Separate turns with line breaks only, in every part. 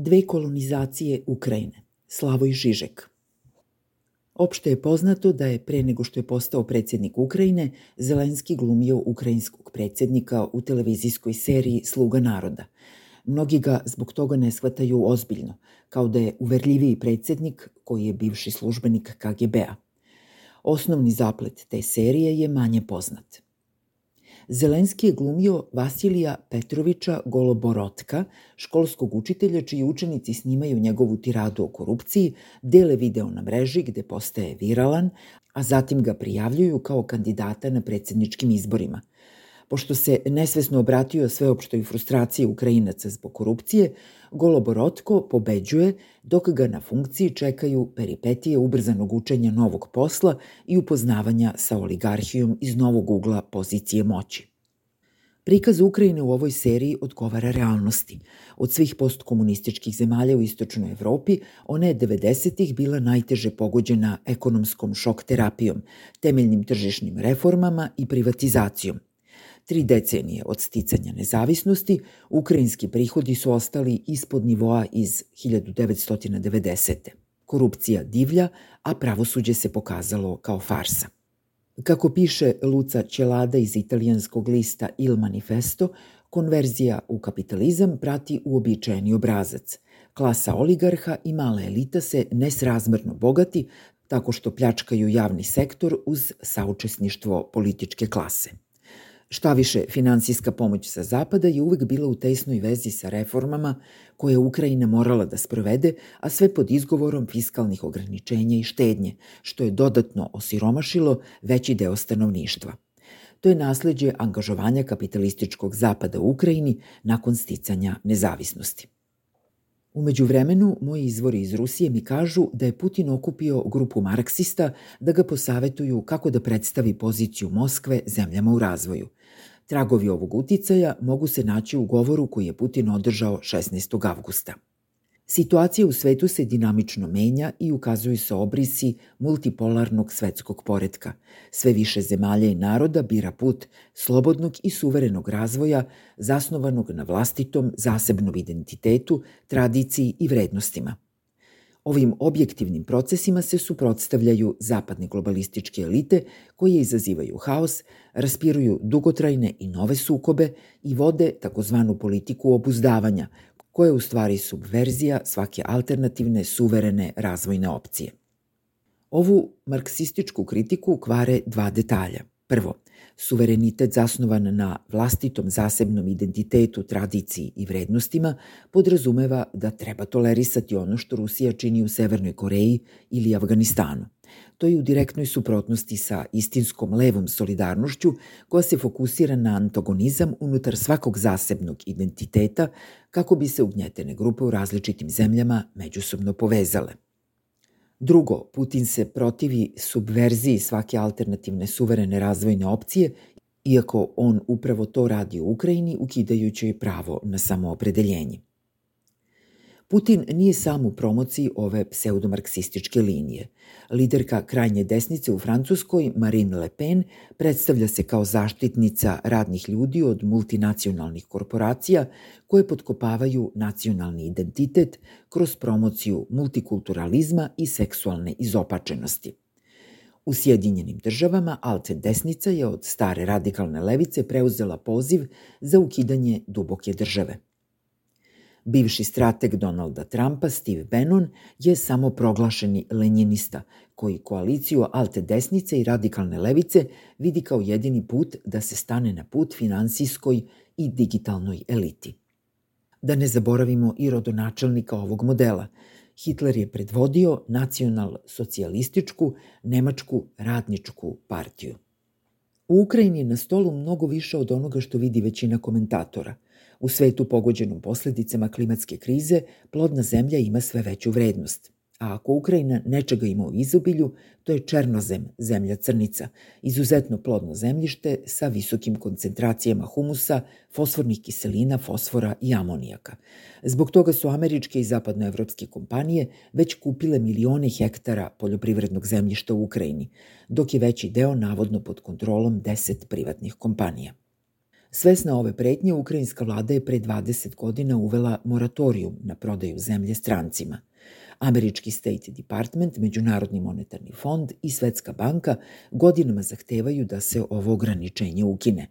Dve kolonizacije Ukrajine. Slavoj Žižek. Opšte je poznato da je pre nego što je postao predsjednik Ukrajine, Zelenski glumio ukrajinskog predsjednika u televizijskoj seriji Sluga naroda. Mnogi ga zbog toga ne shvataju ozbiljno, kao da je uverljiviji predsjednik koji je bivši službenik KGB-a. Osnovni zaplet te serije je manje poznat – Zelenski je glumio Vasilija Petrovića Goloborotka, školskog učitelja čiji učenici snimaju njegovu tiradu o korupciji, dele video na mreži gde postaje viralan, a zatim ga prijavljuju kao kandidata na predsedničkim izborima – Pošto se nesvesno obratio sveopštoj frustraciji Ukrajinaca zbog korupcije, Goloborotko pobeđuje dok ga na funkciji čekaju peripetije ubrzanog učenja novog posla i upoznavanja sa oligarhijom iz novog ugla pozicije moći. Prikaz Ukrajine u ovoj seriji odgovara realnosti. Od svih postkomunističkih zemalja u istočnoj Evropi, ona je 90-ih bila najteže pogođena ekonomskom šok terapijom, temeljnim tržišnim reformama i privatizacijom. Tri decenije od sticanja nezavisnosti, ukrajinski prihodi su ostali ispod nivoa iz 1990. Korupcija divlja, a pravosuđe se pokazalo kao farsa. Kako piše Luca Ćelada iz italijanskog lista Il Manifesto, konverzija u kapitalizam prati uobičajeni obrazac. Klasa oligarha i mala elita se nesrazmerno bogati tako što pljačkaju javni sektor uz saučesništvo političke klase. Šta više, finansijska pomoć sa Zapada je uvek bila u tesnoj vezi sa reformama koje je Ukrajina morala da sprovede, a sve pod izgovorom fiskalnih ograničenja i štednje, što je dodatno osiromašilo veći deo stanovništva. To je nasledđe angažovanja kapitalističkog Zapada u Ukrajini nakon sticanja nezavisnosti. Umeđu vremenu, moji izvori iz Rusije mi kažu da je Putin okupio grupu marksista da ga posavetuju kako da predstavi poziciju Moskve zemljama u razvoju. Tragovi ovog uticaja mogu se naći u govoru koji je Putin održao 16. avgusta. Situacija u svetu se dinamično menja i ukazuju se obrisi multipolarnog svetskog poredka. Sve više zemalja i naroda bira put slobodnog i suverenog razvoja zasnovanog na vlastitom zasebnom identitetu, tradiciji i vrednostima – Ovim objektivnim procesima se suprotstavljaju zapadne globalističke elite koje izazivaju haos, raspiruju dugotrajne i nove sukobe i vode takozvanu politiku obuzdavanja, koja je u stvari subverzija svake alternativne, suverene razvojne opcije. Ovu marksističku kritiku kvare dva detalja. Prvo, Suverenitet zasnovan na vlastitom zasebnom identitetu, tradiciji i vrednostima podrazumeva da treba tolerisati ono što Rusija čini u Severnoj Koreji ili Afganistanu. To je u direktnoj suprotnosti sa istinskom levom solidarnošću koja se fokusira na antagonizam unutar svakog zasebnog identiteta kako bi se ugnjetene grupe u različitim zemljama međusobno povezale. Drugo, Putin se protivi subverziji svake alternativne suverene razvojne opcije, iako on upravo to radi u Ukrajini, ukidajući pravo na samoopredeljenje. Putin nije sam u promociji ove pseudomarksističke linije. Liderka krajnje desnice u Francuskoj, Marine Le Pen, predstavlja se kao zaštitnica radnih ljudi od multinacionalnih korporacija koje potkopavaju nacionalni identitet kroz promociju multikulturalizma i seksualne izopačenosti. U Sjedinjenim državama alt desnica je od stare radikalne levice preuzela poziv za ukidanje duboke države – Bivši strateg Donalda Trumpa, Steve Bannon, je samo proglašeni lenjinista, koji koaliciju alte desnice i radikalne levice vidi kao jedini put da se stane na put finansijskoj i digitalnoj eliti. Da ne zaboravimo i rodonačelnika ovog modela. Hitler je predvodio nacional-socijalističku Nemačku radničku partiju. U Ukrajini je na stolu mnogo više od onoga što vidi većina komentatora – U svetu pogođenom posledicama klimatske krize, plodna zemlja ima sve veću vrednost. A ako Ukrajina nečega ima u izobilju, to je černozem, zemlja crnica, izuzetno plodno zemljište sa visokim koncentracijama humusa, fosfornih kiselina, fosfora i amonijaka. Zbog toga su američke i zapadnoevropske kompanije već kupile milione hektara poljoprivrednog zemljišta u Ukrajini, dok je veći deo navodno pod kontrolom 10 privatnih kompanija. Svesna ove pretnje, ukrajinska vlada je pre 20 godina uvela moratorijum na prodaju zemlje strancima. Američki State Department, Međunarodni monetarni fond i Svetska banka godinama zahtevaju da se ovo ograničenje ukine.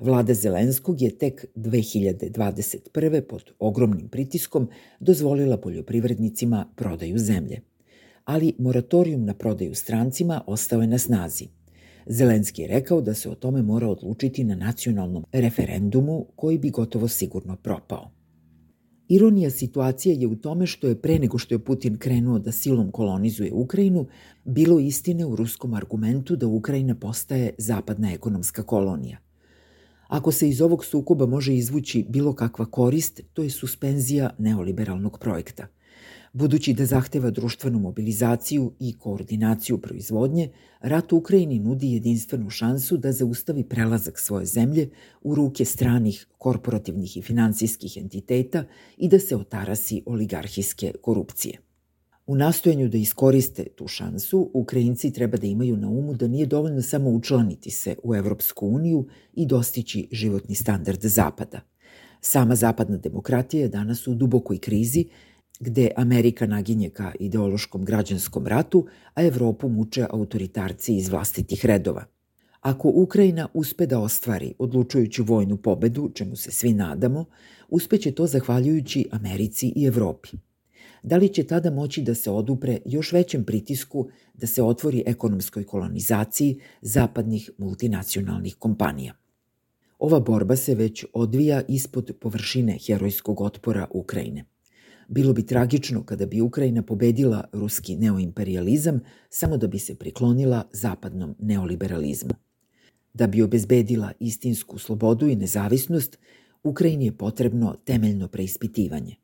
Vlada Zelenskog je tek 2021. pod ogromnim pritiskom dozvolila poljoprivrednicima prodaju zemlje. Ali moratorijum na prodaju strancima ostao je na snazi. Zelenski je rekao da se o tome mora odlučiti na nacionalnom referendumu koji bi gotovo sigurno propao. Ironija situacije je u tome što je pre nego što je Putin krenuo da silom kolonizuje Ukrajinu, bilo istine u ruskom argumentu da Ukrajina postaje zapadna ekonomska kolonija. Ako se iz ovog sukoba može izvući bilo kakva korist, to je suspenzija neoliberalnog projekta – Budući da zahteva društvenu mobilizaciju i koordinaciju proizvodnje, rat u Ukrajini nudi jedinstvenu šansu da zaustavi prelazak svoje zemlje u ruke stranih korporativnih i finansijskih entiteta i da se otarasi oligarhijske korupcije. U nastojanju da iskoriste tu šansu, Ukrajinci treba da imaju na umu da nije dovoljno samo učlaniti se u Evropsku uniju i dostići životni standard Zapada. Sama zapadna demokratija je danas u dubokoj krizi gde Amerika naginje ka ideološkom građanskom ratu, a Evropu muče autoritarci iz vlastitih redova. Ako Ukrajina uspe da ostvari odlučujuću vojnu pobedu, čemu se svi nadamo, uspeće to zahvaljujući Americi i Evropi. Da li će tada moći da se odupre još većem pritisku da se otvori ekonomskoj kolonizaciji zapadnih multinacionalnih kompanija? Ova borba se već odvija ispod površine herojskog otpora Ukrajine. Bilo bi tragično kada bi Ukrajina pobedila ruski neoimperializam samo da bi se priklonila zapadnom neoliberalizmu. Da bi obezbedila istinsku slobodu i nezavisnost, Ukrajini je potrebno temeljno preispitivanje.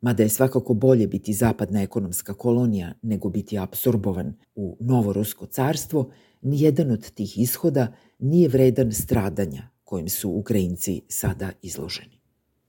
Mada je svakako bolje biti zapadna ekonomska kolonija nego biti absorbovan u novo rusko carstvo, nijedan od tih ishoda nije vredan stradanja kojim su Ukrajinci sada izloženi.